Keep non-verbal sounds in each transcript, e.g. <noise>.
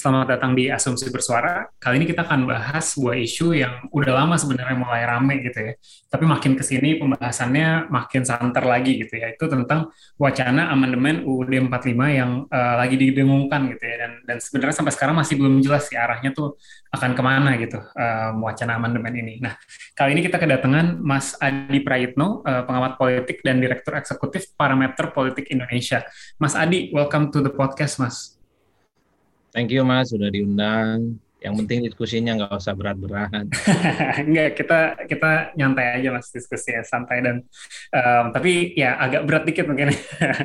Selamat datang di Asumsi Bersuara. Kali ini kita akan bahas sebuah isu yang udah lama sebenarnya mulai rame gitu ya. Tapi makin ke sini pembahasannya makin santer lagi gitu ya. Itu tentang wacana amandemen UUD 45 yang uh, lagi didengungkan gitu ya. Dan, dan sebenarnya sampai sekarang masih belum jelas sih arahnya tuh akan ke mana gitu uh, wacana amandemen ini. Nah, kali ini kita kedatangan Mas Adi Prayitno, uh, pengamat politik dan Direktur Eksekutif Parameter Politik Indonesia. Mas Adi, welcome to the podcast, Mas. Thank you Mas sudah diundang. Yang penting diskusinya nggak usah berat-berat. <laughs> Enggak, kita kita nyantai aja mas diskusinya santai dan um, tapi ya agak berat dikit mungkin.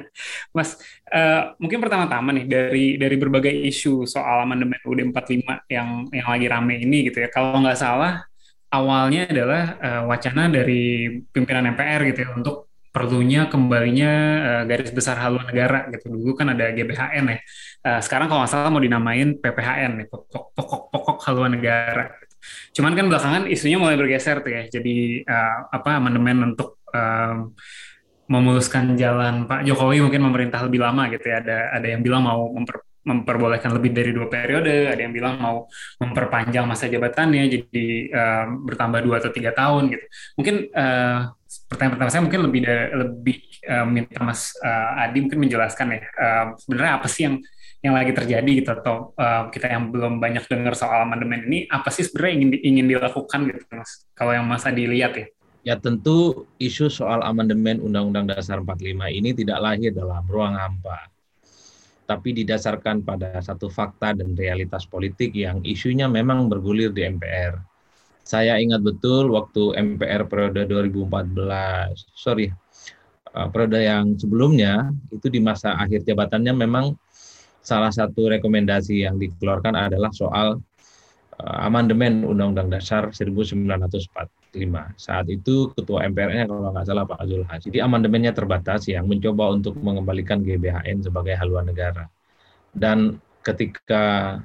<laughs> mas, uh, mungkin pertama-tama nih dari dari berbagai isu soal amandemen UUD 45 yang yang lagi rame ini gitu ya. Kalau nggak salah awalnya adalah uh, wacana dari pimpinan MPR gitu ya untuk perlunya kembalinya uh, garis besar haluan negara gitu. Dulu kan ada GBHN ya uh, sekarang kalau nggak salah mau dinamain PPHN nih pokok-pokok haluan negara. Cuman kan belakangan isunya mulai bergeser tuh ya, jadi uh, apa amandemen untuk um, memuluskan jalan Pak Jokowi mungkin memerintah lebih lama gitu ya. Ada ada yang bilang mau memper, memperbolehkan lebih dari dua periode, ada yang bilang mau memperpanjang masa jabatannya jadi uh, bertambah dua atau tiga tahun gitu. Mungkin uh, pertanyaan pertama saya mungkin lebih dari, lebih uh, minta Mas uh, Adi mungkin menjelaskan ya uh, sebenarnya apa sih yang yang lagi terjadi gitu atau uh, kita yang belum banyak dengar soal amandemen ini apa sih sebenarnya ingin ingin dilakukan gitu mas kalau yang mas Adi lihat ya ya tentu isu soal amandemen Undang-Undang Dasar 45 ini tidak lahir dalam ruang hampa tapi didasarkan pada satu fakta dan realitas politik yang isunya memang bergulir di MPR. Saya ingat betul waktu MPR periode 2014, sorry, uh, periode yang sebelumnya itu di masa akhir jabatannya memang salah satu rekomendasi yang dikeluarkan adalah soal uh, amandemen Undang-Undang Dasar 1945. Saat itu Ketua MPR-nya kalau nggak salah Pak Zulhas. Has. Jadi amandemennya terbatas yang mencoba untuk mengembalikan GBHN sebagai haluan negara. Dan ketika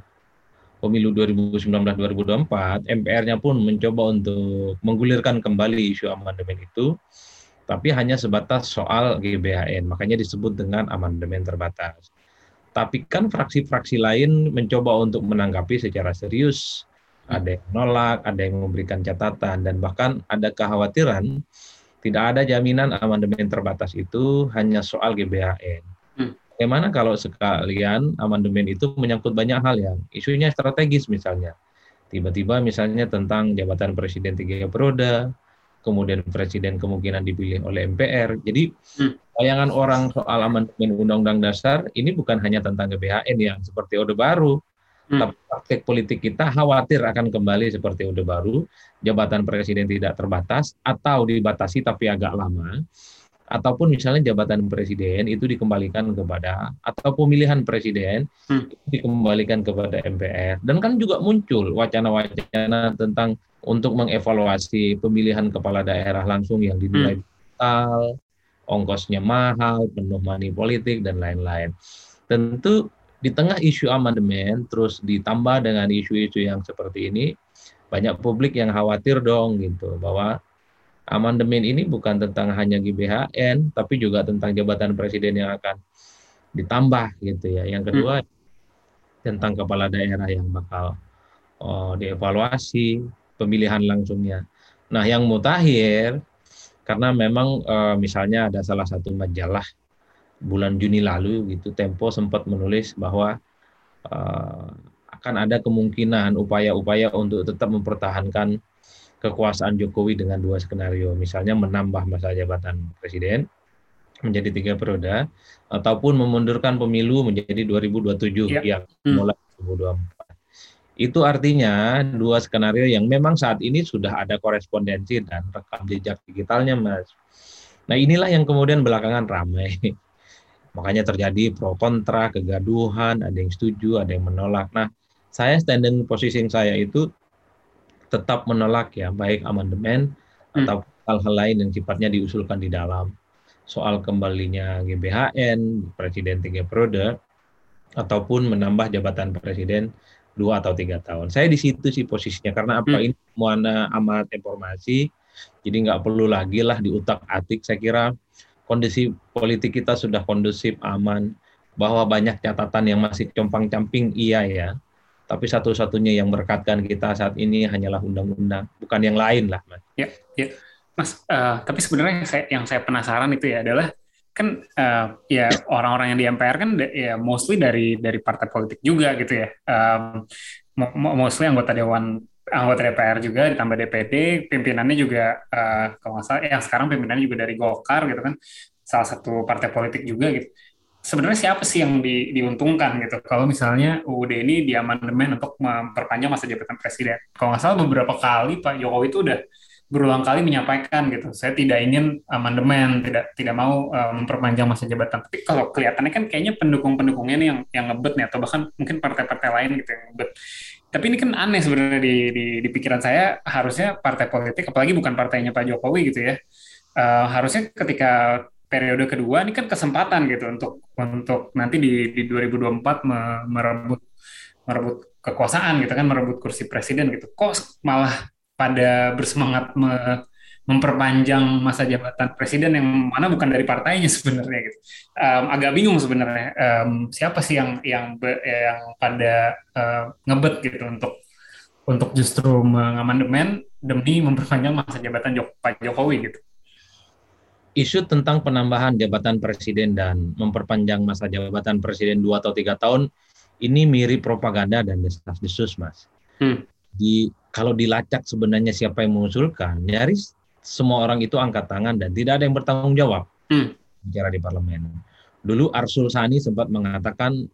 pemilu 2019-2024, MPR-nya pun mencoba untuk menggulirkan kembali isu amandemen itu, tapi hanya sebatas soal GBHN. Makanya disebut dengan amandemen terbatas. Tapi kan fraksi-fraksi lain mencoba untuk menanggapi secara serius. Ada yang menolak, ada yang memberikan catatan, dan bahkan ada kekhawatiran tidak ada jaminan amandemen terbatas itu hanya soal GBHN. Bagaimana kalau sekalian amandemen itu menyangkut banyak hal yang isunya strategis misalnya. Tiba-tiba misalnya tentang jabatan presiden tiga periode, kemudian presiden kemungkinan dipilih oleh MPR. Jadi hmm. bayangan orang soal amandemen Undang-Undang Dasar ini bukan hanya tentang GBHN yang seperti Orde Baru, hmm. tapi praktek politik kita khawatir akan kembali seperti Orde Baru, jabatan presiden tidak terbatas atau dibatasi tapi agak lama, ataupun misalnya jabatan presiden itu dikembalikan kepada atau pemilihan presiden hmm. dikembalikan kepada MPR dan kan juga muncul wacana-wacana tentang untuk mengevaluasi pemilihan kepala daerah langsung yang dinilai hmm. ongkosnya mahal, penuh money politik dan lain-lain. Tentu di tengah isu amandemen terus ditambah dengan isu-isu yang seperti ini, banyak publik yang khawatir dong gitu bahwa amandemen ini bukan tentang hanya GBHN tapi juga tentang jabatan presiden yang akan ditambah gitu ya. Yang kedua hmm. tentang kepala daerah yang bakal oh, dievaluasi, pemilihan langsungnya. Nah, yang mutakhir karena memang e, misalnya ada salah satu majalah bulan Juni lalu gitu Tempo sempat menulis bahwa e, akan ada kemungkinan upaya-upaya untuk tetap mempertahankan kekuasaan Jokowi dengan dua skenario, misalnya menambah masa jabatan presiden menjadi tiga periode ataupun memundurkan pemilu menjadi 2027 ya. yang hmm. mulai 2024. Itu artinya dua skenario yang memang saat ini sudah ada korespondensi dan rekam jejak digitalnya, Mas. Nah inilah yang kemudian belakangan ramai. <laughs> Makanya terjadi pro kontra, kegaduhan, ada yang setuju, ada yang menolak. Nah, saya standing position saya itu tetap menolak ya baik amandemen hmm. atau hal-hal lain yang sifatnya diusulkan di dalam soal kembalinya GBHN presiden tiga periode ataupun menambah jabatan presiden dua atau tiga tahun. Saya di situ sih posisinya karena apa hmm. ini semuanya amat informasi, jadi nggak perlu lagi lah diutak atik. Saya kira kondisi politik kita sudah kondusif, aman, bahwa banyak catatan yang masih compang camping iya ya, tapi satu-satunya yang merekatkan kita saat ini hanyalah undang-undang, bukan yang lain lah, Mas. Ya, ya. Mas, uh, tapi sebenarnya yang saya, yang saya penasaran itu ya adalah kan uh, ya orang-orang yang di MPR kan ya mostly dari dari partai politik juga gitu ya. Um, mostly anggota dewan anggota DPR juga ditambah DPD, pimpinannya juga uh, kalau nggak salah yang sekarang pimpinannya juga dari Golkar gitu kan. Salah satu partai politik juga gitu sebenarnya siapa sih yang di, diuntungkan gitu kalau misalnya UUD ini diamandemen untuk memperpanjang masa jabatan presiden. Kalau nggak salah beberapa kali Pak Jokowi itu udah berulang kali menyampaikan gitu, saya tidak ingin amandemen, tidak tidak mau uh, memperpanjang masa jabatan. Tapi kalau kelihatannya kan kayaknya pendukung-pendukungnya nih yang yang ngebet nih atau bahkan mungkin partai-partai lain gitu yang ngebet. Tapi ini kan aneh sebenarnya di, di di pikiran saya harusnya partai politik apalagi bukan partainya Pak Jokowi gitu ya. Uh, harusnya ketika periode kedua ini kan kesempatan gitu untuk untuk nanti di di 2024 merebut merebut kekuasaan gitu kan merebut kursi presiden gitu. Kok malah pada bersemangat me, memperpanjang masa jabatan presiden yang mana bukan dari partainya <laughs> sebenarnya gitu. Um, agak bingung sebenarnya um, siapa sih yang yang yang pada uh, ngebet gitu untuk untuk justru mengamandemen demi memperpanjang masa jabatan Jok Pak Jokowi gitu isu tentang penambahan jabatan presiden dan memperpanjang masa jabatan presiden dua atau tiga tahun ini mirip propaganda dan desas-desus, mas. Hmm. Di kalau dilacak sebenarnya siapa yang mengusulkan, nyaris semua orang itu angkat tangan dan tidak ada yang bertanggung jawab hmm. bicara di parlemen. Dulu Arsul Sani sempat mengatakan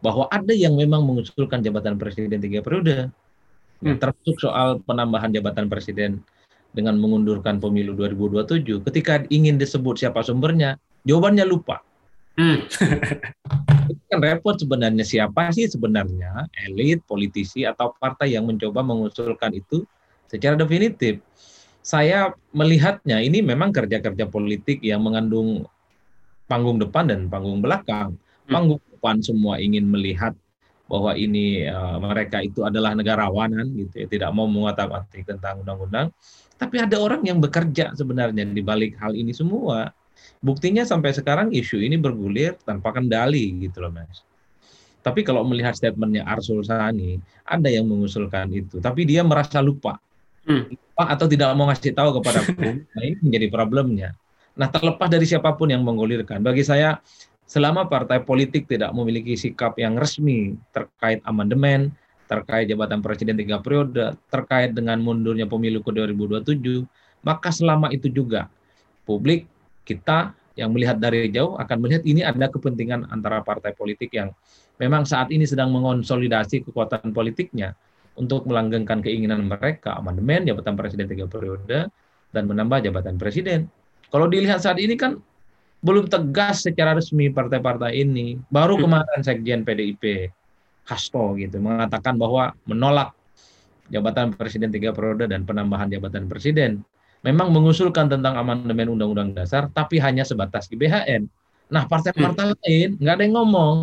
bahwa ada yang memang mengusulkan jabatan presiden tiga periode, hmm. termasuk soal penambahan jabatan presiden dengan mengundurkan pemilu 2027, ketika ingin disebut siapa sumbernya, jawabannya lupa. Hmm. Itu <laughs> kan repot sebenarnya siapa sih sebenarnya elit, politisi atau partai yang mencoba mengusulkan itu secara definitif. Saya melihatnya ini memang kerja-kerja politik yang mengandung panggung depan dan panggung belakang. Hmm. Panggung depan semua ingin melihat bahwa ini uh, mereka itu adalah negarawanan gitu ya, tidak mau mengotak-atik tentang undang-undang. Tapi ada orang yang bekerja sebenarnya di balik hal ini semua. Buktinya sampai sekarang isu ini bergulir tanpa kendali gitu loh Mas. Tapi kalau melihat statementnya Arsul Sani, ada yang mengusulkan itu, tapi dia merasa lupa. Hmm. Lupa atau tidak mau ngasih tahu kepada <laughs> publik, nah ini menjadi problemnya. Nah terlepas dari siapa pun yang menggulirkan, bagi saya selama partai politik tidak memiliki sikap yang resmi terkait amandemen, terkait jabatan presiden tiga periode, terkait dengan mundurnya pemilu ke 2027, maka selama itu juga publik kita yang melihat dari jauh akan melihat ini ada kepentingan antara partai politik yang memang saat ini sedang mengonsolidasi kekuatan politiknya untuk melanggengkan keinginan mereka amandemen jabatan presiden tiga periode dan menambah jabatan presiden. Kalau dilihat saat ini kan belum tegas secara resmi partai-partai ini. Baru hmm. kemarin Sekjen PDIP Hasto gitu mengatakan bahwa menolak jabatan presiden tiga periode dan penambahan jabatan presiden. Memang mengusulkan tentang amandemen undang-undang dasar, tapi hanya sebatas GBHN. Nah, partai-partai hmm. lain nggak ada yang ngomong.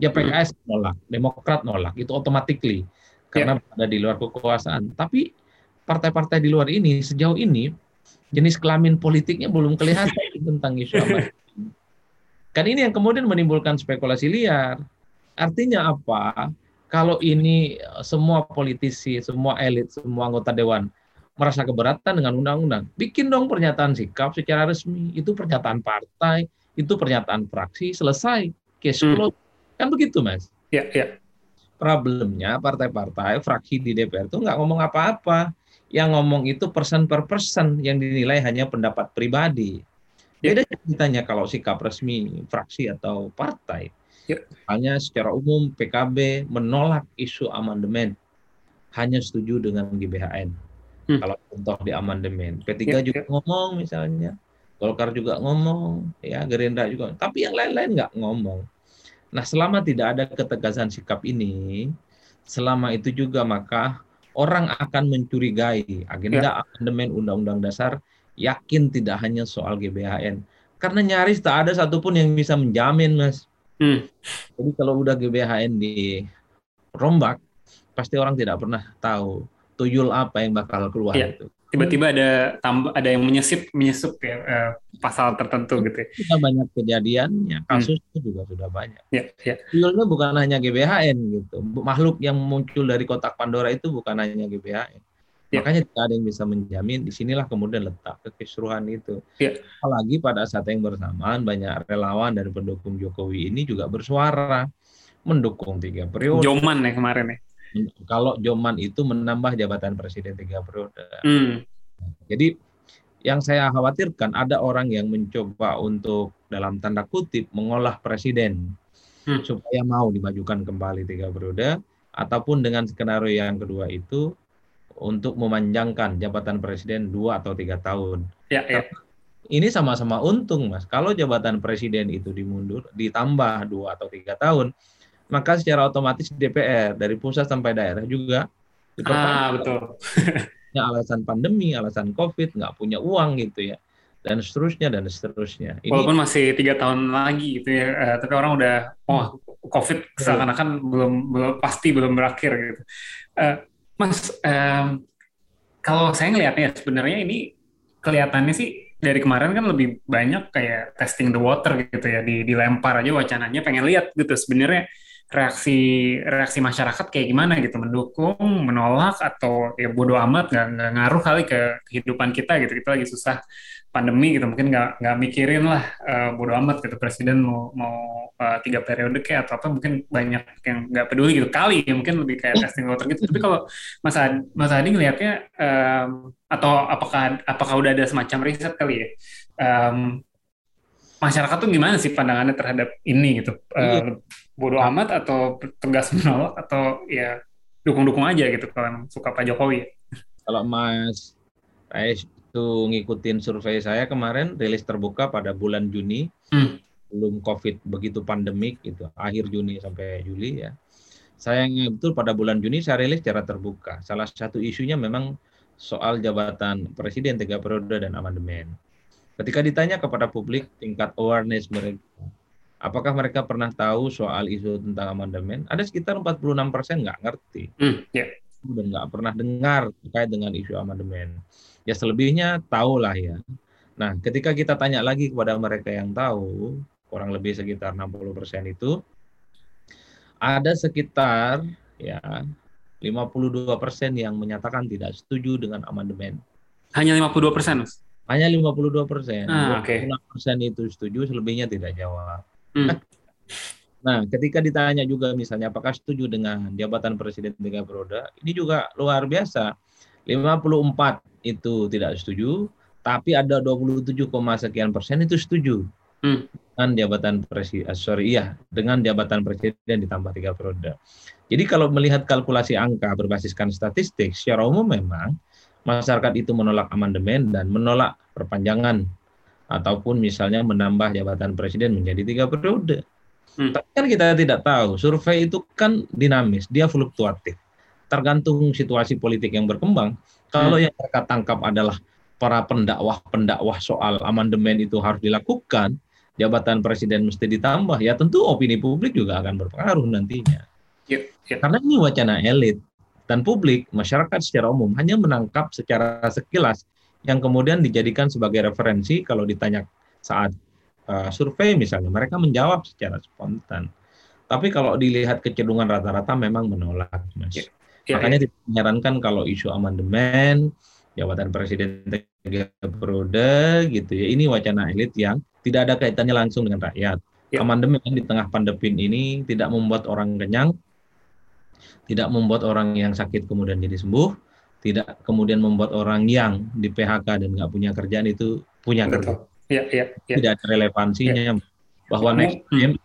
Ya hmm. PKS nolak, Demokrat nolak, itu automatically karena yeah. ada di luar kekuasaan. Tapi partai-partai di luar ini sejauh ini jenis kelamin politiknya belum kelihatan <laughs> tentang isu amandemen. Kan ini yang kemudian menimbulkan spekulasi liar. Artinya apa? Kalau ini eh, semua politisi, semua elit, semua anggota dewan merasa keberatan dengan undang-undang, bikin dong pernyataan sikap secara resmi. Itu pernyataan partai, itu pernyataan fraksi, selesai. Case closed. Hmm. Kan begitu, Mas? Ya, ya. Problemnya partai-partai, fraksi di DPR itu nggak ngomong apa-apa yang ngomong itu person per person yang dinilai hanya pendapat pribadi. Ya. Beda ceritanya kalau sikap resmi fraksi atau partai. Ya. Hanya secara umum PKB menolak isu amandemen, hanya setuju dengan GBHN. Hmm. Kalau contoh di amandemen, P3 ya, juga ya. ngomong misalnya, Golkar juga ngomong, ya Gerindra juga, tapi yang lain-lain nggak ngomong. Nah, selama tidak ada ketegasan sikap ini, selama itu juga maka orang akan mencurigai agenda ya. amandemen Undang-Undang Dasar yakin tidak hanya soal GBHN. Karena nyaris tak ada satupun yang bisa menjamin, Mas. Hmm. Jadi kalau udah GBHN dirombak, pasti orang tidak pernah tahu tuyul apa yang bakal keluar ya. itu tiba-tiba ada tambah ada yang menyesip menyusup ya uh, pasal tertentu gitu. Ya. Sudah banyak kejadiannya, kasusnya hmm. juga sudah banyak. Ya, ya. Realnya bukan hanya GBHN gitu. Makhluk yang muncul dari kotak Pandora itu bukan hanya GBHN. Ya. Makanya tidak ada yang bisa menjamin. Di sinilah kemudian letak kekisruhan itu. Ya. Apalagi pada saat yang bersamaan banyak relawan dan pendukung Jokowi ini juga bersuara mendukung tiga periode. Joman ya kemarin ya kalau Joman itu menambah jabatan presiden tiga periode. Hmm. Jadi yang saya khawatirkan ada orang yang mencoba untuk dalam tanda kutip mengolah presiden hmm. supaya mau dimajukan kembali tiga periode ataupun dengan skenario yang kedua itu untuk memanjangkan jabatan presiden dua atau tiga tahun. Ya, ya. Ini sama-sama untung, mas. Kalau jabatan presiden itu dimundur, ditambah dua atau tiga tahun, maka secara otomatis DPR dari pusat sampai daerah juga ah betul ya, alasan pandemi alasan covid nggak punya uang gitu ya dan seterusnya dan seterusnya. Ini, Walaupun masih tiga tahun lagi gitu ya, uh, tapi orang udah oh COVID seakan-akan belum belum pasti belum berakhir gitu. Uh, mas, um, kalau saya ngelihatnya sebenarnya ini kelihatannya sih dari kemarin kan lebih banyak kayak testing the water gitu ya, di dilempar aja wacananya pengen lihat gitu. Sebenarnya reaksi reaksi masyarakat kayak gimana gitu? Mendukung menolak atau ya bodoh amat nggak ngaruh kali ke kehidupan kita gitu. Kita lagi susah pandemi gitu. Mungkin nggak nggak mikirin lah uh, bodoh amat gitu. Presiden mau mau uh, tiga periode kayak atau apa mungkin banyak yang nggak peduli gitu. Kali ya mungkin lebih kayak testing water gitu. Tapi kalau mas Adi, mas ngelihatnya um, atau apakah apakah udah ada semacam riset kali ya? Um, masyarakat tuh gimana sih pandangannya terhadap ini gitu? Uh, bodoh amat atau tegas menolak atau ya dukung-dukung aja gitu kalau suka Pak Jokowi. Kalau Mas Rais itu ngikutin survei saya kemarin rilis terbuka pada bulan Juni hmm. belum COVID begitu pandemik itu akhir Juni sampai Juli ya. Sayangnya betul pada bulan Juni saya rilis secara terbuka. Salah satu isunya memang soal jabatan presiden tiga periode dan amandemen. Ketika ditanya kepada publik tingkat awareness mereka Apakah mereka pernah tahu soal isu tentang amandemen? Ada sekitar 46 persen nggak ngerti. Hmm, yeah. Dan nggak pernah dengar terkait dengan isu amandemen. Ya selebihnya tahulah ya. Nah, ketika kita tanya lagi kepada mereka yang tahu, kurang lebih sekitar 60 persen itu, ada sekitar ya 52 persen yang menyatakan tidak setuju dengan amandemen. Hanya 52 persen, Hanya 52 persen. Ah, okay. persen itu setuju, selebihnya tidak jawab. Hmm. Nah, ketika ditanya juga misalnya apakah setuju dengan jabatan presiden tiga periode, ini juga luar biasa. 54 itu tidak setuju, tapi ada 27, sekian persen itu setuju hmm. dengan jabatan presiden. Eh, sorry, iya, dengan jabatan presiden ditambah tiga periode. Jadi kalau melihat kalkulasi angka berbasiskan statistik, secara umum memang masyarakat itu menolak amandemen dan menolak perpanjangan ataupun misalnya menambah jabatan presiden menjadi tiga periode. Hmm. Tapi kan kita tidak tahu, survei itu kan dinamis, dia fluktuatif. Tergantung situasi politik yang berkembang. Kalau hmm. yang mereka tangkap adalah para pendakwah-pendakwah soal amandemen itu harus dilakukan, jabatan presiden mesti ditambah, ya tentu opini publik juga akan berpengaruh nantinya. Yeah, yeah. Karena ini wacana elit dan publik, masyarakat secara umum hanya menangkap secara sekilas yang kemudian dijadikan sebagai referensi kalau ditanya saat uh, survei misalnya mereka menjawab secara spontan. Tapi kalau dilihat kecenderungan rata-rata memang menolak, Mas. Ya, ya, Makanya ya. menyarankan kalau isu amandemen, jabatan presiden tiga periode gitu ya, ini wacana elit yang tidak ada kaitannya langsung dengan rakyat. Ya. Amandemen di tengah pandemi ini tidak membuat orang kenyang, tidak membuat orang yang sakit kemudian jadi sembuh, tidak kemudian membuat orang yang di PHK dan nggak punya kerjaan itu punya kerja. Ya, ya, ya. Tidak ada relevansinya ya. bahwa next time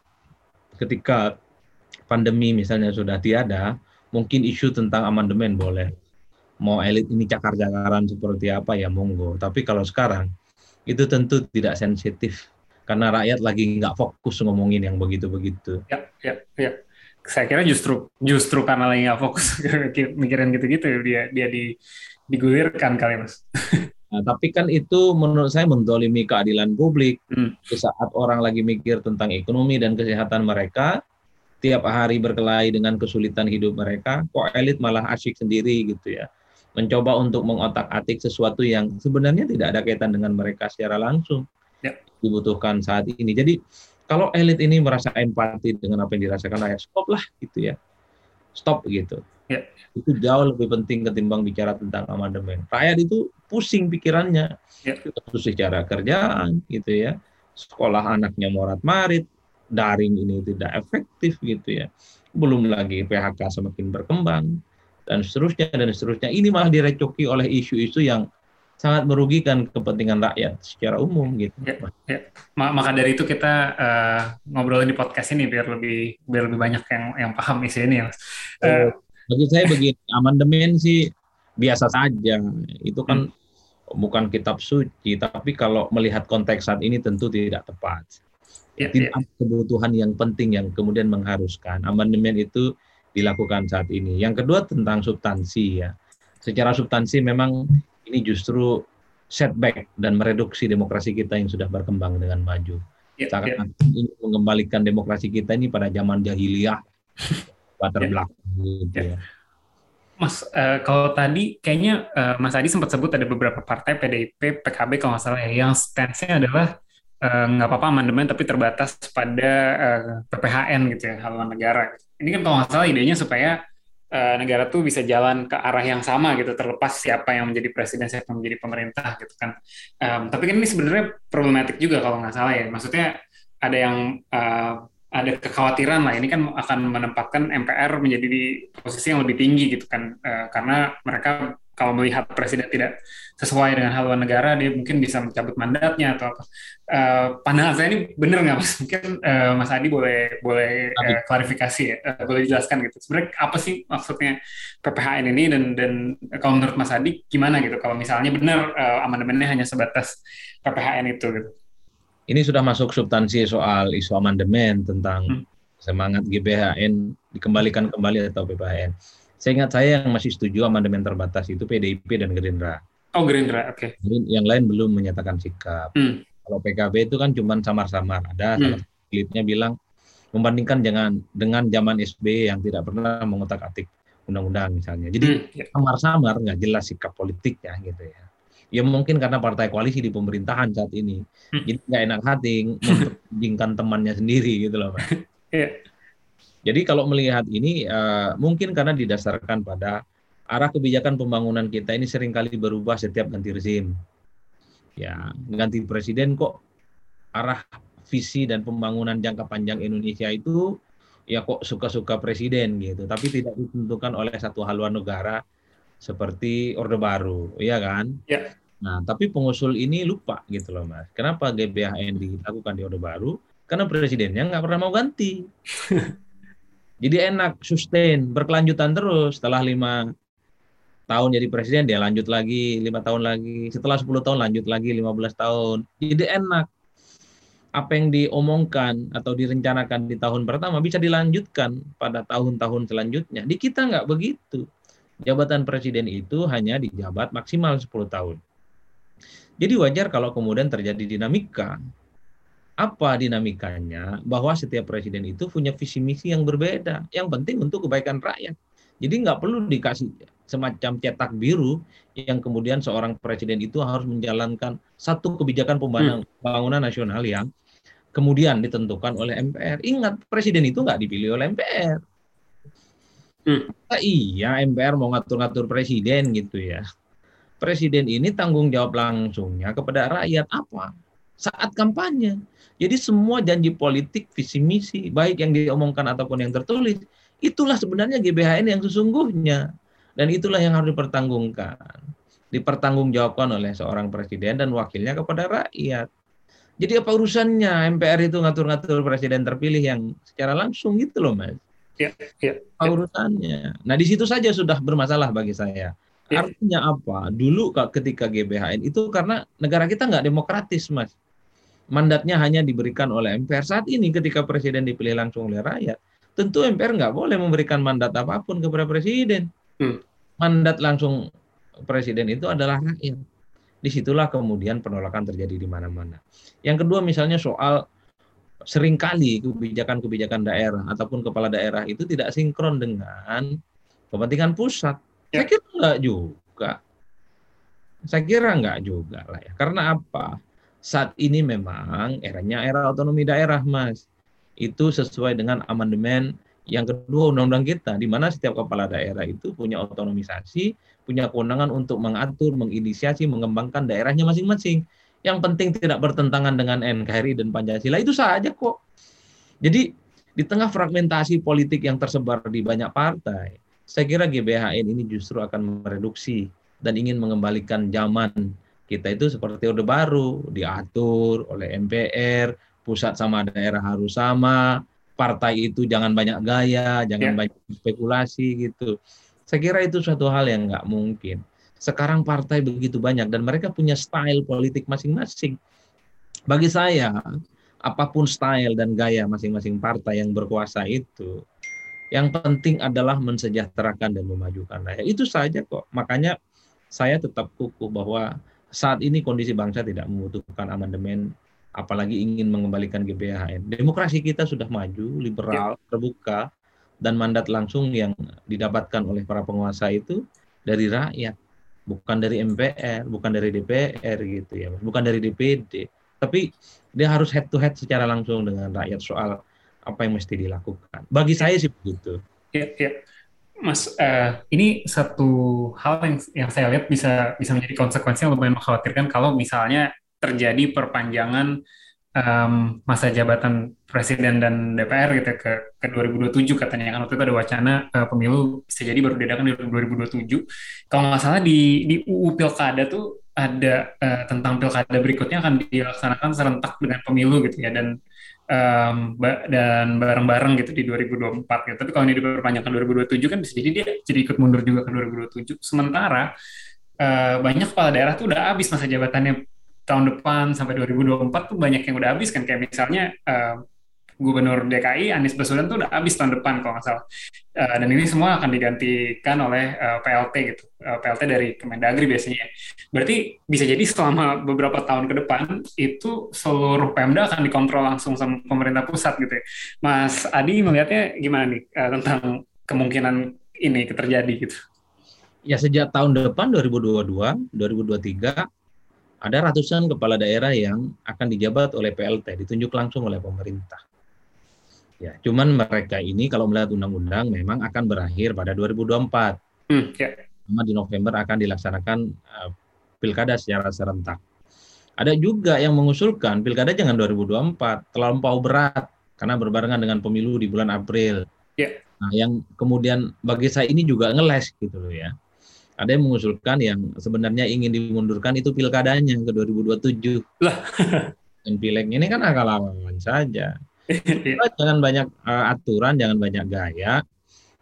ketika pandemi misalnya sudah tiada, mungkin isu tentang amandemen boleh. Mau elit ini cakar-cakaran seperti apa ya monggo. Tapi kalau sekarang itu tentu tidak sensitif karena rakyat lagi nggak fokus ngomongin yang begitu-begitu. Ya, ya, ya saya kira justru justru karena lagi nggak fokus <laughs> mikirin gitu-gitu dia dia di digulirkan kali mas. <laughs> Nah, tapi kan itu menurut saya mendolimi keadilan publik. Hmm. Saat orang lagi mikir tentang ekonomi dan kesehatan mereka, tiap hari berkelahi dengan kesulitan hidup mereka, kok elit malah asyik sendiri gitu ya. Mencoba untuk mengotak-atik sesuatu yang sebenarnya tidak ada kaitan dengan mereka secara langsung. Ya. Dibutuhkan saat ini. Jadi kalau elit ini merasa empati dengan apa yang dirasakan rakyat, stop lah gitu ya. Stop gitu. Ya. Itu jauh lebih penting ketimbang bicara tentang amandemen. Rakyat itu pusing pikirannya. Ya. Khusus secara kerjaan gitu ya. Sekolah anaknya morat marit, daring ini tidak efektif gitu ya. Belum lagi PHK semakin berkembang dan seterusnya dan seterusnya. Ini malah direcoki oleh isu-isu yang sangat merugikan kepentingan rakyat secara umum gitu. Ya, ya. Maka dari itu kita uh, ngobrolin di podcast ini biar lebih biar lebih banyak yang yang paham isi ini ya. Uh, bagi saya begini, amandemen sih biasa saja. Itu kan hmm. bukan kitab suci, tapi kalau melihat konteks saat ini tentu tidak tepat. Ya, tidak ya. kebutuhan yang penting yang kemudian mengharuskan. Amandemen itu dilakukan saat ini. Yang kedua tentang substansi ya. Secara substansi memang ini justru setback dan mereduksi demokrasi kita yang sudah berkembang dengan maju. Ya, ya. ini mengembalikan demokrasi kita ini pada zaman jahiliyah, <laughs> latar ya. belakang gitu ya. ya. Mas, uh, kalau tadi kayaknya uh, Mas Adi sempat sebut ada beberapa partai PDIP, PKB kalau nggak salah ya, yang stance-nya adalah uh, nggak apa-apa amandemen tapi terbatas pada uh, PPHN gitu ya, haluan negara. Ini kan kalau nggak salah idenya supaya uh, negara tuh bisa jalan ke arah yang sama gitu terlepas siapa yang menjadi presiden siapa yang menjadi pemerintah gitu kan. Um, tapi kan ini sebenarnya problematik juga kalau nggak salah ya. Maksudnya ada yang uh, ada kekhawatiran lah. Ini kan akan menempatkan MPR menjadi di posisi yang lebih tinggi gitu kan. Uh, karena mereka kalau melihat presiden tidak sesuai dengan haluan negara, dia mungkin bisa mencabut mandatnya atau apa. Uh, pandangan saya ini benar nggak mas? Mungkin uh, Mas Adi boleh boleh uh, klarifikasi ya, uh, boleh jelaskan gitu. Sebenarnya apa sih maksudnya PPHN ini dan dan kalau menurut Mas Adi gimana gitu? Kalau misalnya benar uh, amandemennya hanya sebatas PPHN itu gitu. Ini sudah masuk substansi soal isu amandemen tentang hmm. semangat GBHN dikembalikan kembali atau PPHN saya ingat saya yang masih setuju amandemen terbatas itu PDIP dan Gerindra. Oh Gerindra, oke. Okay. Yang lain belum menyatakan sikap. Hmm. Kalau PKB itu kan cuma samar-samar. Ada hmm. salah bilang membandingkan jangan dengan zaman SB yang tidak pernah mengotak-atik undang-undang misalnya. Jadi hmm. Ya. samar-samar nggak jelas sikap politiknya gitu ya. Ya mungkin karena partai koalisi di pemerintahan saat ini, hmm. jadi nggak enak hati <laughs> memperjingkan temannya sendiri gitu loh, Pak. yeah. Jadi kalau melihat ini uh, mungkin karena didasarkan pada arah kebijakan pembangunan kita ini sering kali berubah setiap ganti rezim. Ya, ganti presiden kok arah visi dan pembangunan jangka panjang Indonesia itu ya kok suka-suka presiden gitu, tapi tidak ditentukan oleh satu haluan negara seperti Orde Baru, ya kan? Ya. Nah, tapi pengusul ini lupa gitu loh, Mas. Kenapa GBHN dilakukan di Orde Baru? Karena presidennya nggak pernah mau ganti. <laughs> Jadi enak, sustain, berkelanjutan terus. Setelah lima tahun jadi presiden, dia lanjut lagi, lima tahun lagi. Setelah 10 tahun lanjut lagi, 15 tahun. Jadi enak. Apa yang diomongkan atau direncanakan di tahun pertama bisa dilanjutkan pada tahun-tahun selanjutnya. Di kita nggak begitu. Jabatan presiden itu hanya dijabat maksimal 10 tahun. Jadi wajar kalau kemudian terjadi dinamika apa dinamikanya bahwa setiap presiden itu punya visi misi yang berbeda yang penting untuk kebaikan rakyat jadi nggak perlu dikasih semacam cetak biru yang kemudian seorang presiden itu harus menjalankan satu kebijakan pembangunan hmm. nasional yang kemudian ditentukan oleh MPR. Ingat, presiden itu nggak dipilih oleh MPR. Hmm. Nah, iya, MPR mau ngatur-ngatur presiden gitu ya. Presiden ini tanggung jawab langsungnya kepada rakyat apa? Saat kampanye. Jadi semua janji politik, visi misi, baik yang diomongkan ataupun yang tertulis, itulah sebenarnya GBHN yang sesungguhnya. Dan itulah yang harus dipertanggungkan. Dipertanggungjawabkan oleh seorang presiden dan wakilnya kepada rakyat. Jadi apa urusannya MPR itu ngatur-ngatur presiden terpilih yang secara langsung gitu loh mas. Ya, ya, ya. Apa urusannya? Nah di situ saja sudah bermasalah bagi saya. Ya. Artinya apa? Dulu ketika GBHN itu karena negara kita nggak demokratis mas mandatnya hanya diberikan oleh MPR saat ini ketika presiden dipilih langsung oleh rakyat tentu MPR nggak boleh memberikan mandat apa pun kepada presiden. Hmm. Mandat langsung presiden itu adalah rakyat. Di situlah kemudian penolakan terjadi di mana-mana. Yang kedua misalnya soal sering kali kebijakan-kebijakan daerah ataupun kepala daerah itu tidak sinkron dengan kepentingan pusat. Ya. Saya kira enggak juga. Saya kira enggak juga lah ya. Karena apa? Saat ini memang eranya era otonomi daerah, Mas itu sesuai dengan amandemen yang kedua undang-undang kita, di mana setiap kepala daerah itu punya otonomisasi, punya kewenangan untuk mengatur, menginisiasi, mengembangkan daerahnya masing-masing. Yang penting tidak bertentangan dengan NKRI dan Pancasila itu saja kok. Jadi di tengah fragmentasi politik yang tersebar di banyak partai, saya kira GBHN ini justru akan mereduksi dan ingin mengembalikan zaman kita itu seperti Orde Baru, diatur oleh MPR, pusat sama daerah harus sama, partai itu jangan banyak gaya, jangan yeah. banyak spekulasi gitu. Saya kira itu suatu hal yang nggak mungkin. Sekarang partai begitu banyak dan mereka punya style politik masing-masing. Bagi saya, apa pun style dan gaya masing-masing partai yang berkuasa itu, yang penting adalah mensejahterakan dan memajukan rakyat. Itu saja kok. Makanya saya tetap kukuh bahwa saat ini kondisi bangsa tidak membutuhkan amandemen apalagi ingin mengembalikan GBHN. Demokrasi kita sudah maju, liberal, ya. terbuka, dan mandat langsung yang didapatkan oleh para penguasa itu dari rakyat, bukan dari MPR, bukan dari DPR gitu ya, bukan dari DPD, tapi dia harus head to head secara langsung dengan rakyat soal apa yang mesti dilakukan. Bagi saya sih begitu. Ya, ya. Mas, uh, ini satu hal yang yang saya lihat bisa bisa menjadi konsekuensi yang lumayan mengkhawatirkan kalau misalnya terjadi perpanjangan um, masa jabatan presiden dan DPR gitu ke ke 2027 katanya kan waktu itu ada wacana uh, pemilu bisa jadi baru diadakan di 2027. Kalau nggak salah di di UU Pilkada tuh ada uh, tentang pilkada berikutnya akan dilaksanakan serentak dengan pemilu gitu ya dan um, dan bareng-bareng gitu di 2024 gitu. Tapi kalau ini diperpanjangkan 2027 kan bisa jadi dia jadi ikut mundur juga ke 2027. Sementara uh, banyak kepala daerah tuh udah habis masa jabatannya tahun depan sampai 2024 tuh banyak yang udah habis kan kayak misalnya uh, Gubernur DKI Anies Baswedan tuh udah habis tahun depan kalau nggak salah. Uh, dan ini semua akan digantikan oleh uh, PLT gitu. Uh, PLT dari Kemendagri biasanya. Berarti bisa jadi selama beberapa tahun ke depan itu seluruh Pemda akan dikontrol langsung sama pemerintah pusat gitu ya. Mas Adi melihatnya gimana nih tentang kemungkinan ini terjadi gitu? Ya sejak tahun depan 2022 2023 ada ratusan kepala daerah yang akan dijabat oleh PLT, ditunjuk langsung oleh pemerintah. Ya, cuman mereka ini kalau melihat undang-undang memang akan berakhir pada 2024. Hmm, ya. di November akan dilaksanakan uh, pilkada secara serentak. Ada juga yang mengusulkan pilkada jangan 2024, terlampau berat karena berbarengan dengan pemilu di bulan April. Ya. Nah, yang kemudian bagi saya ini juga ngeles gitu loh ya ada yang mengusulkan yang sebenarnya ingin dimundurkan itu pilkadanya ke 2027. Lah. <laughs> Dan pileknya ini kan akal-akalan saja. Iya. jangan banyak uh, aturan, jangan banyak gaya.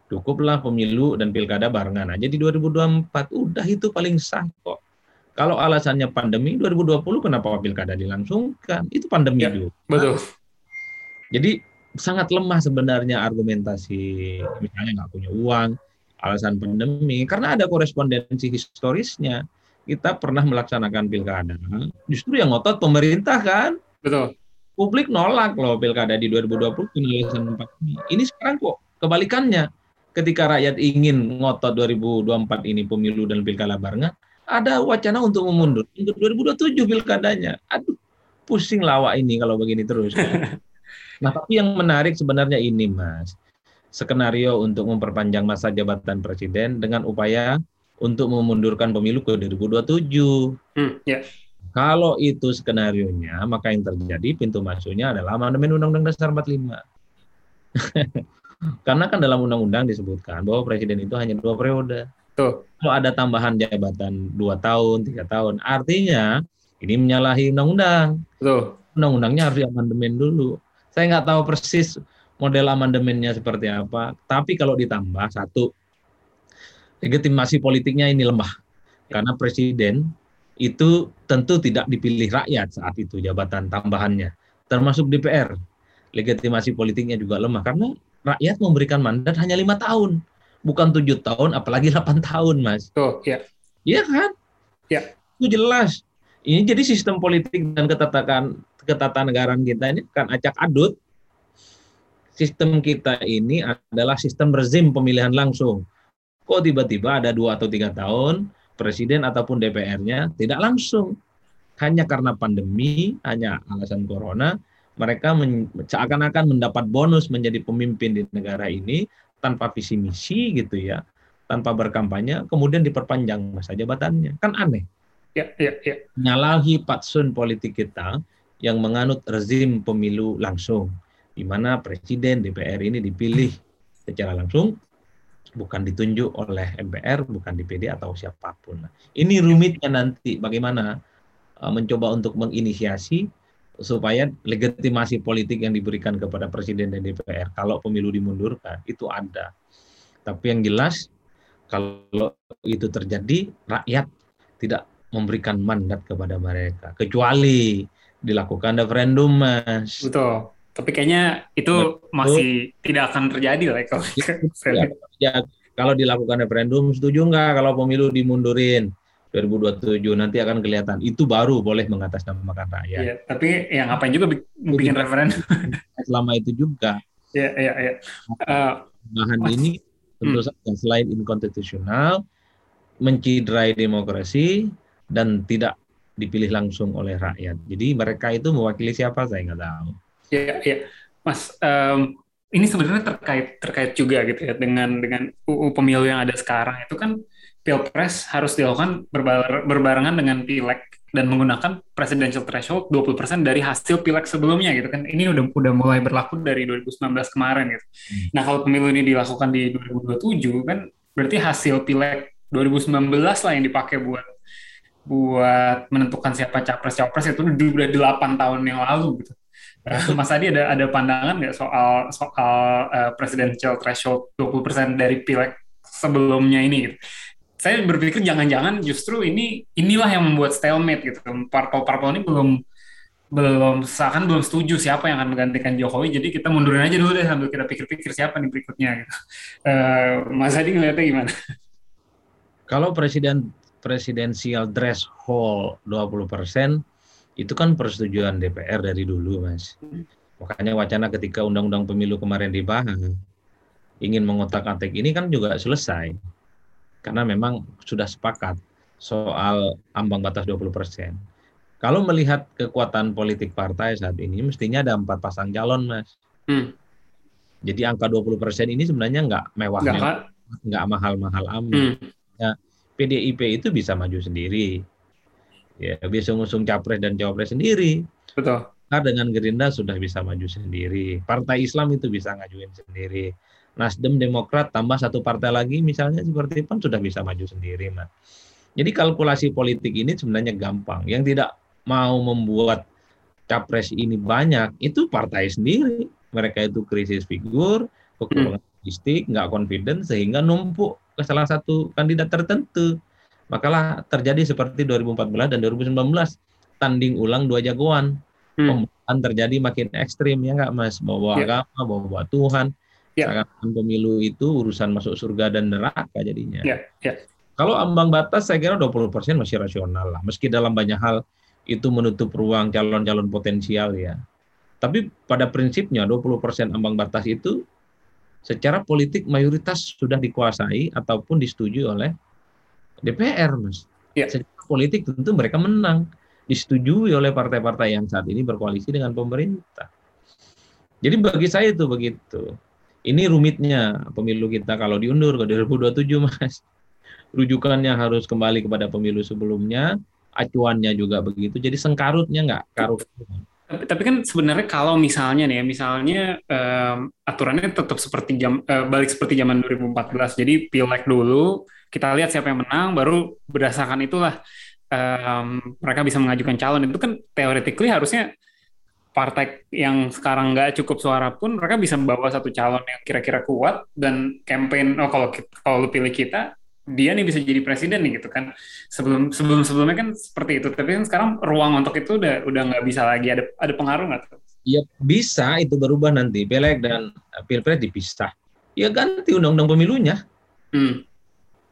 Cukuplah pemilu dan pilkada barengan aja di 2024. Udah itu paling sah kok. Kalau alasannya pandemi 2020 kenapa pilkada dilangsungkan? Itu pandemi ya, juga. Betul. Jadi sangat lemah sebenarnya argumentasi misalnya nggak punya uang, alasan pandemi karena ada korespondensi historisnya kita pernah melaksanakan pilkada justru yang ngotot pemerintah kan betul publik nolak loh pilkada di 2020 penjelasan pandemi ini sekarang kok kebalikannya. Ketika rakyat ingin ngotot 2024 ini pemilu dan pilkada barengan ada wacana untuk memundur. Untuk 2027 pilkadanya. Aduh pusing lawak ini kalau begini terus. <laughs> Nah tapi yang menarik sebenarnya ini mas. Skenario untuk memperpanjang masa jabatan presiden dengan upaya untuk memundurkan pemilu ke 2027. Hmm, yeah. Kalau itu skenario nya, maka yang terjadi pintu masuknya adalah amandemen Undang-Undang Dasar 45. <laughs> Karena kan dalam undang-undang disebutkan bahwa presiden itu hanya dua periode. Tuh. Kalau ada tambahan jabatan dua tahun, tiga tahun, artinya ini menyalahi undang-undang. Undang-undangnya harus diamandemen dulu. Saya nggak tahu persis model amandemennya seperti apa. Tapi kalau ditambah satu, legitimasi politiknya ini lemah karena presiden itu tentu tidak dipilih rakyat saat itu jabatan tambahannya, termasuk DPR. Legitimasi politiknya juga lemah karena rakyat memberikan mandat hanya lima tahun, bukan tujuh tahun, apalagi delapan tahun, mas. Oh, ya. Iya kan? Ya. Itu jelas. Ini jadi sistem politik dan ketatakan ketatanegaraan kita ini kan acak adut. Sistem kita ini adalah sistem rezim pemilihan langsung. Kok tiba-tiba ada dua atau tiga tahun presiden ataupun DPR-nya tidak langsung hanya karena pandemi, hanya alasan corona, mereka seakan-akan mendapat bonus menjadi pemimpin di negara ini tanpa visi misi gitu ya, tanpa berkampanye, kemudian diperpanjang masa jabatannya. Kan aneh. Ya, ya, ya. Nyalahi patsun politik kita yang menganut rezim pemilu langsung, di mana presiden DPR ini dipilih secara langsung, bukan ditunjuk oleh MPR, bukan DPD atau siapa pun. Ini rumitnya nanti bagaimana uh, mencoba untuk menginisiasi supaya legitimasi politik yang diberikan kepada presiden dan DPR kalau pemilu dimundurkan itu ada. Tapi yang jelas kalau itu terjadi rakyat tidak memberikan mandat kepada mereka kecuali dilakukan referendum mas. Betul. Tapi kayaknya itu Betul. masih tidak akan terjadi lah kalau <laughs> ya, ya, kalau dilakukan referendum setuju nggak kalau pemilu dimundurin? 2027 nanti akan kelihatan. Itu baru boleh mengatasnamakan rakyat. Iya, tapi yang ngapain juga bikin referendum? <laughs> Selama itu juga. Iya, iya, iya. Uh, Bahan ini tentu hmm. saja selain inkonstitusional, menciderai demokrasi dan tidak dipilih langsung oleh rakyat. Jadi mereka itu mewakili siapa saya nggak tahu. Iya, iya. Mas, um, ini sebenarnya terkait terkait juga gitu ya dengan dengan UU pemilu yang ada sekarang itu kan pilpres harus dilakukan berbar berbarengan dengan pileg dan menggunakan presidential threshold 20% dari hasil pileg sebelumnya gitu kan. Ini udah udah mulai berlaku dari 2019 kemarin gitu. Hmm. Nah, kalau pemilu ini dilakukan di 2027 kan berarti hasil pileg 2019 lah yang dipakai buat buat menentukan siapa capres capres itu udah 8 tahun yang lalu gitu. Mas Adi ada ada pandangan nggak soal soal uh, presidential threshold 20% dari pileg sebelumnya ini gitu saya berpikir jangan-jangan justru ini inilah yang membuat stalemate gitu. Parpol-parpol ini belum belum seakan belum setuju siapa yang akan menggantikan Jokowi. Jadi kita mundurin aja dulu deh sambil kita pikir-pikir siapa nih berikutnya gitu. Uh, <laughs> Mas Adi ngeliatnya gimana? Kalau presiden presidensial threshold 20 persen itu kan persetujuan DPR dari dulu, Mas. Makanya wacana ketika undang-undang pemilu kemarin dibahas ingin mengotak-atik ini kan juga selesai karena memang sudah sepakat soal ambang batas 20 persen. Kalau melihat kekuatan politik partai saat ini, mestinya ada empat pasang calon, Mas. Hmm. Jadi angka 20 persen ini sebenarnya nggak mewah, nggak, nggak mahal-mahal amat. Hmm. Ya, PDIP itu bisa maju sendiri, ya bisa ngusung capres dan cawapres sendiri. Betul. Nah, dengan Gerindra sudah bisa maju sendiri. Partai Islam itu bisa ngajuin sendiri. Nasdem Demokrat tambah satu partai lagi misalnya seperti PAN sudah bisa maju sendiri mas. Jadi kalkulasi politik ini sebenarnya gampang. Yang tidak mau membuat capres ini banyak itu partai sendiri. Mereka itu krisis figur, kekurangan hmm. logistik, nggak confident sehingga numpuk ke salah satu kandidat tertentu. Makalah terjadi seperti 2014 dan 2019 tanding ulang dua jagoan. Hmm. terjadi makin ekstrim ya nggak mas bawa ya. agama bawa Tuhan Ya. Karena pemilu itu urusan masuk surga dan neraka jadinya. Ya, ya. Kalau ambang batas saya kira 20% masih rasional lah. Meski dalam banyak hal itu menutup ruang calon-calon potensial ya. Tapi pada prinsipnya 20% ambang batas itu secara politik mayoritas sudah dikuasai ataupun disetujui oleh DPR, Mas. Ya. Secara politik tentu mereka menang, disetujui oleh partai-partai yang saat ini berkoalisi dengan pemerintah. Jadi bagi saya itu begitu. Ini rumitnya pemilu kita kalau diundur ke 2027, Mas. Rujukannya harus kembali kepada pemilu sebelumnya, acuannya juga begitu. Jadi sengkarutnya nggak karut. Tapi, tapi kan sebenarnya kalau misalnya nih, ya, misalnya um, aturannya tetap seperti jam uh, balik seperti zaman 2014. Jadi pileg dulu, kita lihat siapa yang menang, baru berdasarkan itulah um, mereka bisa mengajukan calon. Itu kan teoretically harusnya partai yang sekarang nggak cukup suara pun mereka bisa membawa satu calon yang kira-kira kuat dan campaign oh kalau kalau lu pilih kita dia nih bisa jadi presiden nih gitu kan sebelum sebelum sebelumnya kan seperti itu tapi kan sekarang ruang untuk itu udah udah nggak bisa lagi ada ada pengaruh nggak Ya bisa itu berubah nanti. Pileg dan pilpres dipisah. Ya ganti undang-undang pemilunya. Hmm.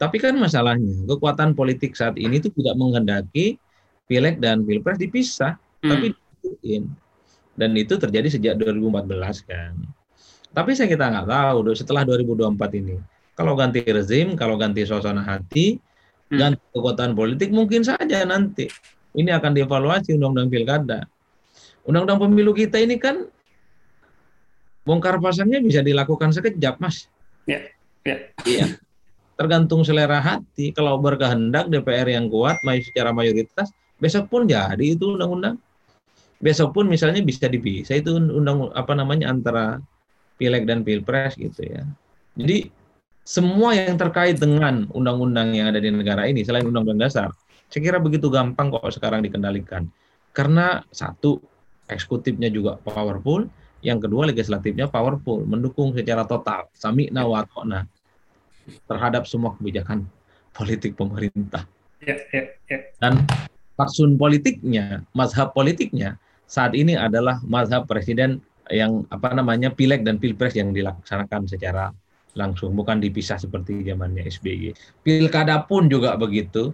Tapi kan masalahnya kekuatan politik saat ini itu tidak menghendaki pileg dan pilpres dipisah, hmm. tapi diikutin. Dan itu terjadi sejak 2014 kan. Tapi saya kita nggak tahu setelah 2024 ini. Kalau ganti rezim, kalau ganti suasana hati, hmm. ganti kekuatan politik mungkin saja nanti ini akan dievaluasi undang-undang pilkada. Undang-undang pemilu kita ini kan bongkar pasangnya bisa dilakukan sekejap, Mas. Ya, ya. Iya. <laughs> Tergantung selera hati. Kalau berkehendak DPR yang kuat, secara mayoritas, besok pun jadi itu undang-undang. Besok pun misalnya bisa dipisah itu undang apa namanya antara pileg dan pilpres gitu ya. Jadi semua yang terkait dengan undang-undang yang ada di negara ini selain undang-undang dasar, saya kira begitu gampang kok sekarang dikendalikan. Karena satu eksekutifnya juga powerful, yang kedua legislatifnya powerful, mendukung secara total, sami'na wa ta'na terhadap semua kebijakan politik pemerintah. Ya, ya, ya. Dan faksun politiknya, mazhab politiknya saat ini adalah mazhab presiden yang apa namanya pileg dan pilpres yang dilaksanakan secara langsung, bukan dipisah seperti zamannya SBY. Pilkada pun juga begitu,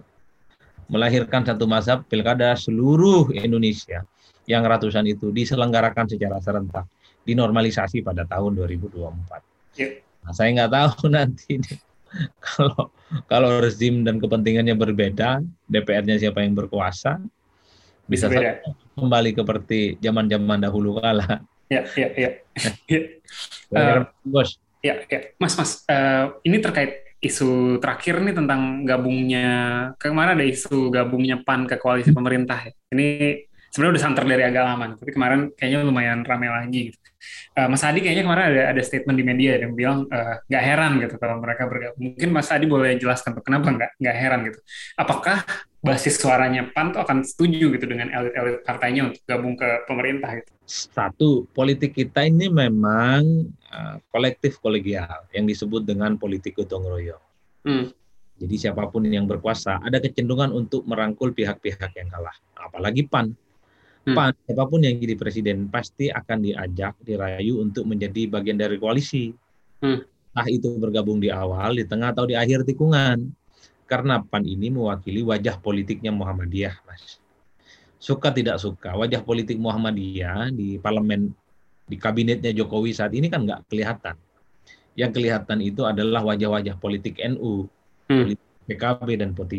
melahirkan satu mazhab pilkada seluruh Indonesia yang ratusan itu diselenggarakan secara serentak, dinormalisasi pada tahun 2024. Ya. Nah, saya nggak tahu <laughs> nanti kalau kalau rezim dan kepentingannya berbeda, DPR-nya siapa yang berkuasa, bisa saja kembali seperti zaman-zaman dahulu kala. Ya, ya, ya. <laughs> ya. uh, bos. Ya, ya, Mas, Mas, uh, ini terkait isu terakhir nih tentang gabungnya kemarin ada isu gabungnya PAN ke koalisi pemerintah. Ini sebenarnya udah santer dari agak lama, tapi kemarin kayaknya lumayan ramai lagi. Gitu. Uh, Mas Adi kayaknya kemarin ada ada statement di media yang bilang uh, nggak heran gitu kalau mereka bergabung. Mungkin Mas Adi boleh jelaskan tuh kenapa nggak nggak heran gitu? Apakah basis suaranya PAN tuh akan setuju gitu dengan elit-elit partainya untuk gabung ke pemerintah gitu? Satu, politik kita ini memang uh, kolektif kolegial yang disebut dengan politik gotong royong. Hmm. Jadi siapa pun yang berkuasa ada kecenderungan untuk merangkul pihak-pihak yang kalah, apalagi PAN. PAN siapa pun yang jadi presiden pasti akan diajak dirayu untuk menjadi bagian dari koalisi hmm. ah itu bergabung di awal di tengah atau di akhir tikungan karena PAN ini mewakili wajah politiknya Muhammadiyah mas suka tidak suka wajah politik Muhammadiyah di parlemen di kabinetnya Jokowi saat ini kan nggak kelihatan yang kelihatan itu adalah wajah-wajah politik NU, hmm. politik PKB dan P3.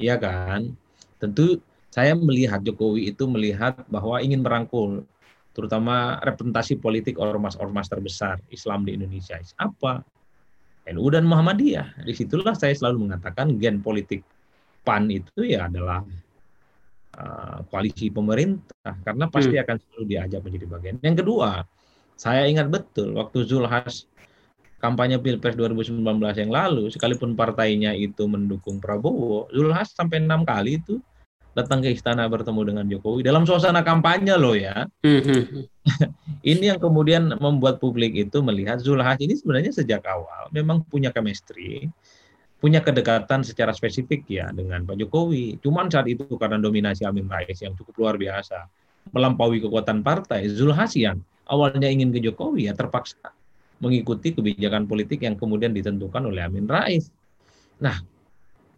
Iya kan? Tentu saya melihat Jokowi itu melihat bahwa ingin merangkul terutama representasi politik ormas-ormas terbesar Islam di Indonesia. Apa? NU dan Muhammadiyah. Di situlah saya selalu mengatakan gen politik PAN itu ya adalah uh, koalisi pemerintah karena pasti hmm. akan selalu diajak menjadi bagian. Yang kedua, saya ingat betul waktu Zulhas kampanye Pilpres 2019 yang lalu, sekalipun partainya itu mendukung Prabowo, Zulhas sampai enam kali itu datang ke istana bertemu dengan Jokowi dalam suasana kampanye loh ya. Mm-hmm. ini yang kemudian membuat publik itu melihat Zulhas ini sebenarnya sejak awal memang punya chemistry, punya kedekatan secara spesifik ya dengan Pak Jokowi. Cuman saat itu karena dominasi Amin Rais yang cukup luar biasa, melampaui kekuatan partai, Zulhas yang awalnya ingin ke Jokowi ya terpaksa mengikuti kebijakan politik yang kemudian ditentukan oleh Amin Rais. Nah,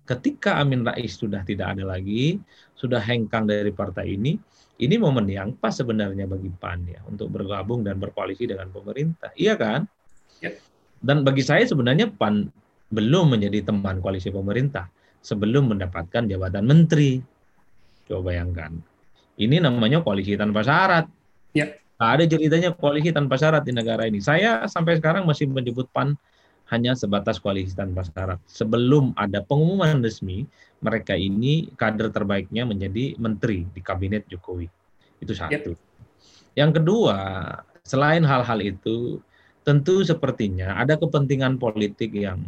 ketika Amin Rais sudah tidak ada lagi, sudah hengkang dari partai ini, ini momen yang pas sebenarnya bagi PAN ya untuk bergabung dan berkoalisi dengan pemerintah. Iya kan? Ya. Dan bagi saya sebenarnya PAN belum menjadi teman koalisi pemerintah sebelum mendapatkan jabatan menteri. Coba bayangkan. Ini namanya koalisi tanpa syarat. Ya. Nah, ada ceritanya koalisi tanpa syarat di negara ini. Saya sampai sekarang masih menyebut PAN hanya sebatas koalisi tanpa syarat. Sebelum ada pengumuman resmi, mereka ini kader terbaiknya menjadi menteri di kabinet Jokowi. Itu satu. Yep. Yang kedua, selain hal-hal itu, tentu sepertinya ada kepentingan politik yang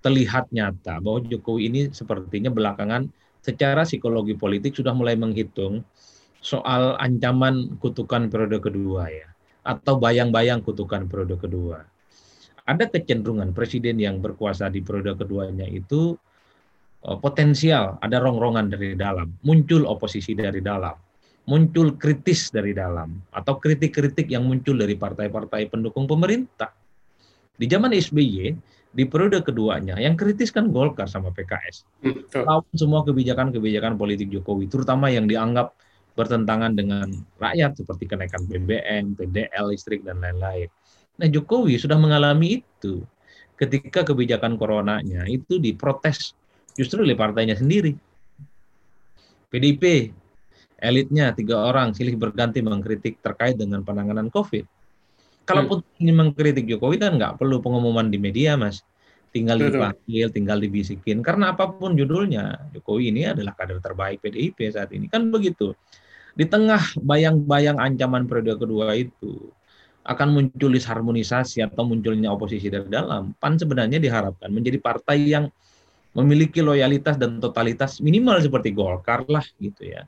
terlihat nyata bahwa Jokowi ini sepertinya belakangan secara psikologi politik sudah mulai menghitung soal ancaman kutukan periode kedua ya atau bayang-bayang kutukan periode kedua ada kecenderungan presiden yang berkuasa di periode keduanya itu uh, potensial ada rongrongan dari dalam, muncul oposisi dari dalam. muncul kritis dari dalam atau kritik-kritik yang muncul dari partai-partai pendukung pemerintah. Di zaman SBY, di periode keduanya, yang kritis kan Golkar sama PKS. Lawan semua kebijakan-kebijakan politik Jokowi, terutama yang dianggap bertentangan dengan rakyat seperti kenaikan BBM, PDL, listrik, dan lain-lain. Nah Jokowi sudah mengalami itu ketika kebijakan coronanya itu diprotes justru oleh partainya sendiri. PDIP elitnya tiga orang silih berganti mengkritik terkait dengan penanganan COVID. Kalaupun hmm. ingin mengkritik Jokowi kan nggak perlu pengumuman di media, mas. Tinggal dipanggil, tinggal dibisikin. Karena apa pun judulnya, Jokowi ini adalah kader terbaik PDIP saat ini. Kan begitu. Di tengah bayang-bayang ancaman periode kedua itu, akan muncul disharmonisasi atau munculnya oposisi dari dalam, PAN sebenarnya diharapkan menjadi partai yang memiliki loyalitas dan totalitas minimal seperti Golkar lah gitu ya.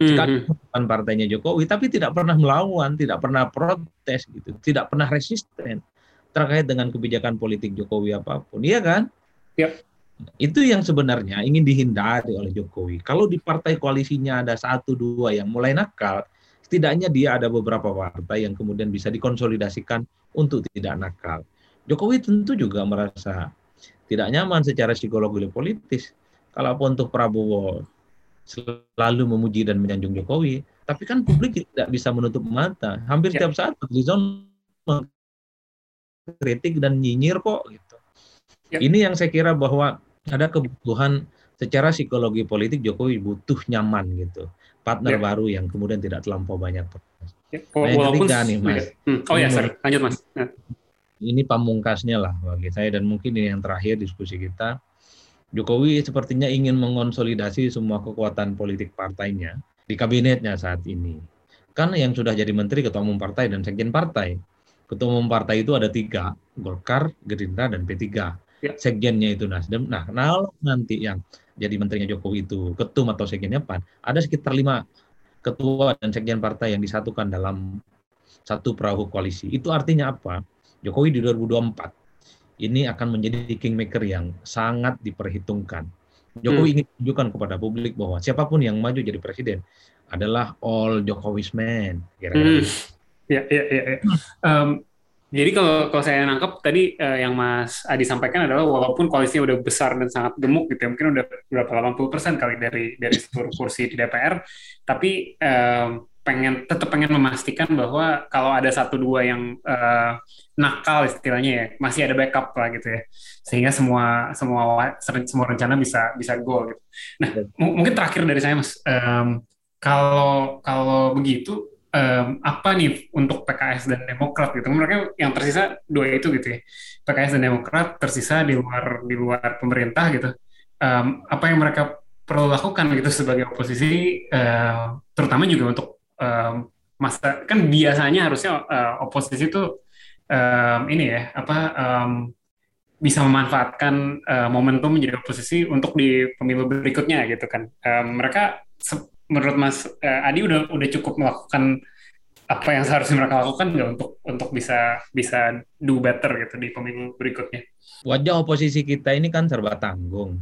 Sekali mm -hmm. partainya Jokowi, tapi tidak pernah melawan, tidak pernah protes gitu, tidak pernah resisten terkait dengan kebijakan politik Jokowi apa pun, iya kan? Yep. Itu yang sebenarnya ingin dihindari oleh Jokowi. Kalau di partai koalisinya ada satu dua yang mulai nakal, setidaknya dia ada beberapa partai yang kemudian bisa dikonsolidasikan untuk tidak nakal. Jokowi tentu juga merasa tidak nyaman secara psikologi politis. Kalau untuk Prabowo selalu memuji dan menyanjung Jokowi, tapi kan publik tidak bisa menutup mata. Hampir ya. setiap saat Fadlizon kritik dan nyinyir kok gitu. Ya. Ini yang saya kira bahwa ada kebutuhan secara psikologi politik Jokowi butuh nyaman gitu. Partner ya. baru yang kemudian tidak terlampau banyak Ya. Oh, nah, yang ketiga nih Mas. Hmm. Oh ya, sorry. lanjut Mas. Ya. Ini pamungkasnya lah bagi saya dan mungkin ini yang terakhir diskusi kita Jokowi sepertinya ingin mengonsolidasi semua kekuatan politik partainya di kabinetnya saat ini. Kan yang sudah jadi menteri, ketua umum partai, dan sekjen partai. Ketua umum partai itu ada tiga, Golkar, Gerindra, dan P3. Ya. Sekjennya itu Nasdem. Nah, kalau nanti yang jadi menterinya Jokowi itu ketum atau sekjennya PAN, ada sekitar lima ketua dan sekjen partai yang disatukan dalam satu perahu koalisi. Itu artinya apa? Jokowi di 2024 ini akan menjadi kingmaker yang sangat diperhitungkan. Jokowi hmm. ingin tunjukkan kepada publik bahwa siapa pun yang maju jadi presiden adalah all Jokowi's man. Kira-kira. Hmm. Ya, ya, ya. ya. Um, jadi kalau kalau saya nangkep tadi uh, yang Mas Adi sampaikan adalah walaupun koalisinya udah besar dan sangat gemuk gitu ya, mungkin udah berapa 80 persen kali dari dari seluruh kursi di DPR, tapi um, pengen tetap pengen memastikan bahwa kalau ada satu dua yang uh, nakal istilahnya ya masih ada backup lah gitu ya. Sehingga semua semua semua rencana bisa bisa go gitu. Nah mungkin terakhir dari saya mas. Um, kalau kalau begitu um, apa nih untuk PKS dan Demokrat gitu? Mereka yang tersisa dua itu gitu ya. PKS dan Demokrat tersisa di luar di luar pemerintah gitu. Um, apa yang mereka perlu lakukan gitu sebagai oposisi uh, terutama juga untuk um, masa kan biasanya harusnya uh, oposisi itu um, ini ya apa um, bisa memanfaatkan uh, momentum menjadi oposisi untuk di pemilu berikutnya gitu kan. Um, mereka menurut Mas uh, Adi udah udah cukup melakukan apa yang seharusnya mereka lakukan nggak untuk untuk bisa bisa do better gitu di pemilu berikutnya wajah oposisi kita ini kan serba tanggung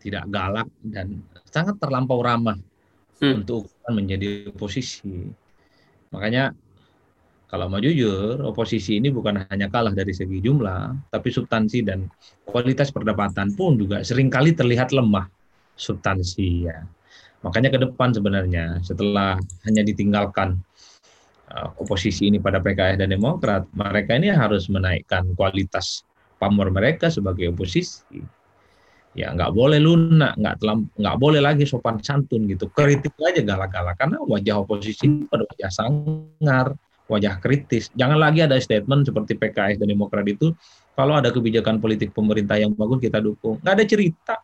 tidak galak dan sangat terlampau ramah hmm. untuk menjadi oposisi. Makanya kalau mau jujur, oposisi ini bukan hanya kalah dari segi jumlah, tapi substansi dan kualitas perdebatan pun juga sering kali terlihat lemah substansi ya. Makanya ke depan sebenarnya setelah hanya ditinggalkan uh, oposisi ini pada PKS dan Demokrat, mereka ini harus menaikkan kualitas pamor mereka sebagai oposisi ya nggak boleh lunak, nggak telam, nggak boleh lagi sopan santun gitu. Kritik aja galak-galak karena wajah oposisi pada wajah sangar, wajah kritis. Jangan lagi ada statement seperti PKS dan Demokrat itu kalau ada kebijakan politik pemerintah yang bagus kita dukung. Nggak ada cerita.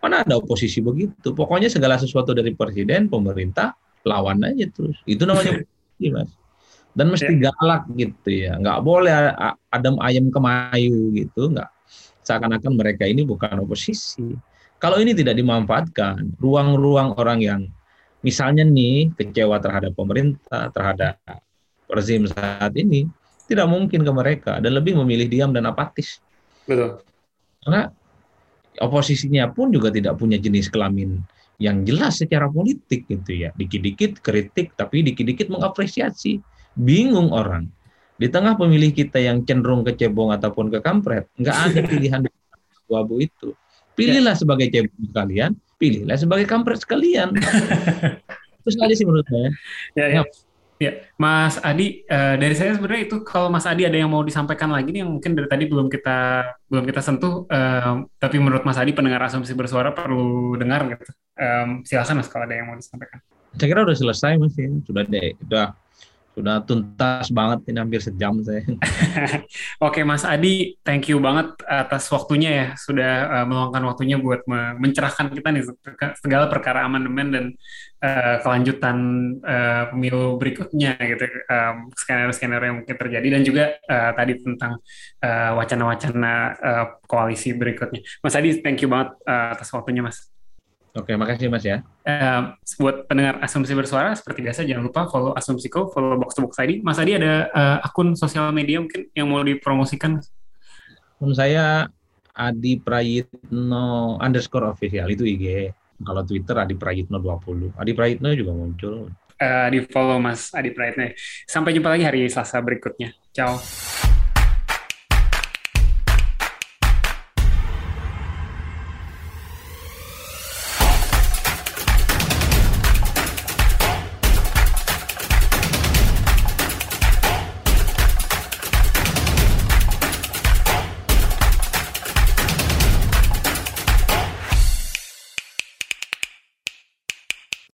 Mana ada oposisi begitu? Pokoknya segala sesuatu dari presiden, pemerintah lawan aja terus. Itu namanya <laughs> oposisi, mas. Dan mesti ya. galak gitu ya. Nggak boleh adem ayam kemayu gitu, nggak seakan-akan mereka ini bukan oposisi. Kalau ini tidak dimanfaatkan, ruang-ruang orang yang misalnya nih kecewa terhadap pemerintah, terhadap rezim saat ini, tidak mungkin ke mereka dan lebih memilih diam dan apatis. Betul. Karena oposisinya pun juga tidak punya jenis kelamin yang jelas secara politik gitu ya. Dikit-dikit kritik tapi dikit-dikit mengapresiasi. Bingung orang. Di tengah pemilih kita yang cenderung ke cebong ataupun ke kampret, nggak ada <laughs> pilihan abu-abu itu. Pilihlah sebagai cebong sekalian, pilihlah sebagai kampret sekalian. <laughs> Terus aja sih menurut saya. Ya, ya. Ya, Mas Adi, uh, dari saya sebenarnya itu kalau Mas Adi ada yang mau disampaikan lagi nih yang mungkin dari tadi belum kita belum kita sentuh, uh, tapi menurut Mas Adi pendengar asumsi bersuara perlu dengar gitu. Um, silakan Mas kalau ada yang mau disampaikan. Saya kira udah selesai Mas ya, sudah deh, sudah sudah tuntas banget ini hampir sejam saya. <laughs> Oke Mas Adi, thank you banget atas waktunya ya sudah uh, meluangkan waktunya buat mencerahkan kita nih segala perkara amandemen dan uh, kelanjutan uh, pemilu berikutnya gitu um, skenario-skenario yang mungkin terjadi dan juga uh, tadi tentang wacana-wacana uh, uh, koalisi berikutnya. Mas Adi, thank you banget uh, atas waktunya Mas. Oke, makasih Mas ya. Uh, buat pendengar Asumsi Bersuara, seperti biasa jangan lupa follow Asumsiko, follow Box to Box ID. Mas Adi ada uh, akun sosial media mungkin yang mau dipromosikan? Akun saya Adi Prayitno underscore official, itu IG. Kalau Twitter Adi Prayitno 20. Adi Prayitno juga muncul. Uh, di follow Mas Adi Prayitno. Sampai jumpa lagi hari Selasa berikutnya. Ciao.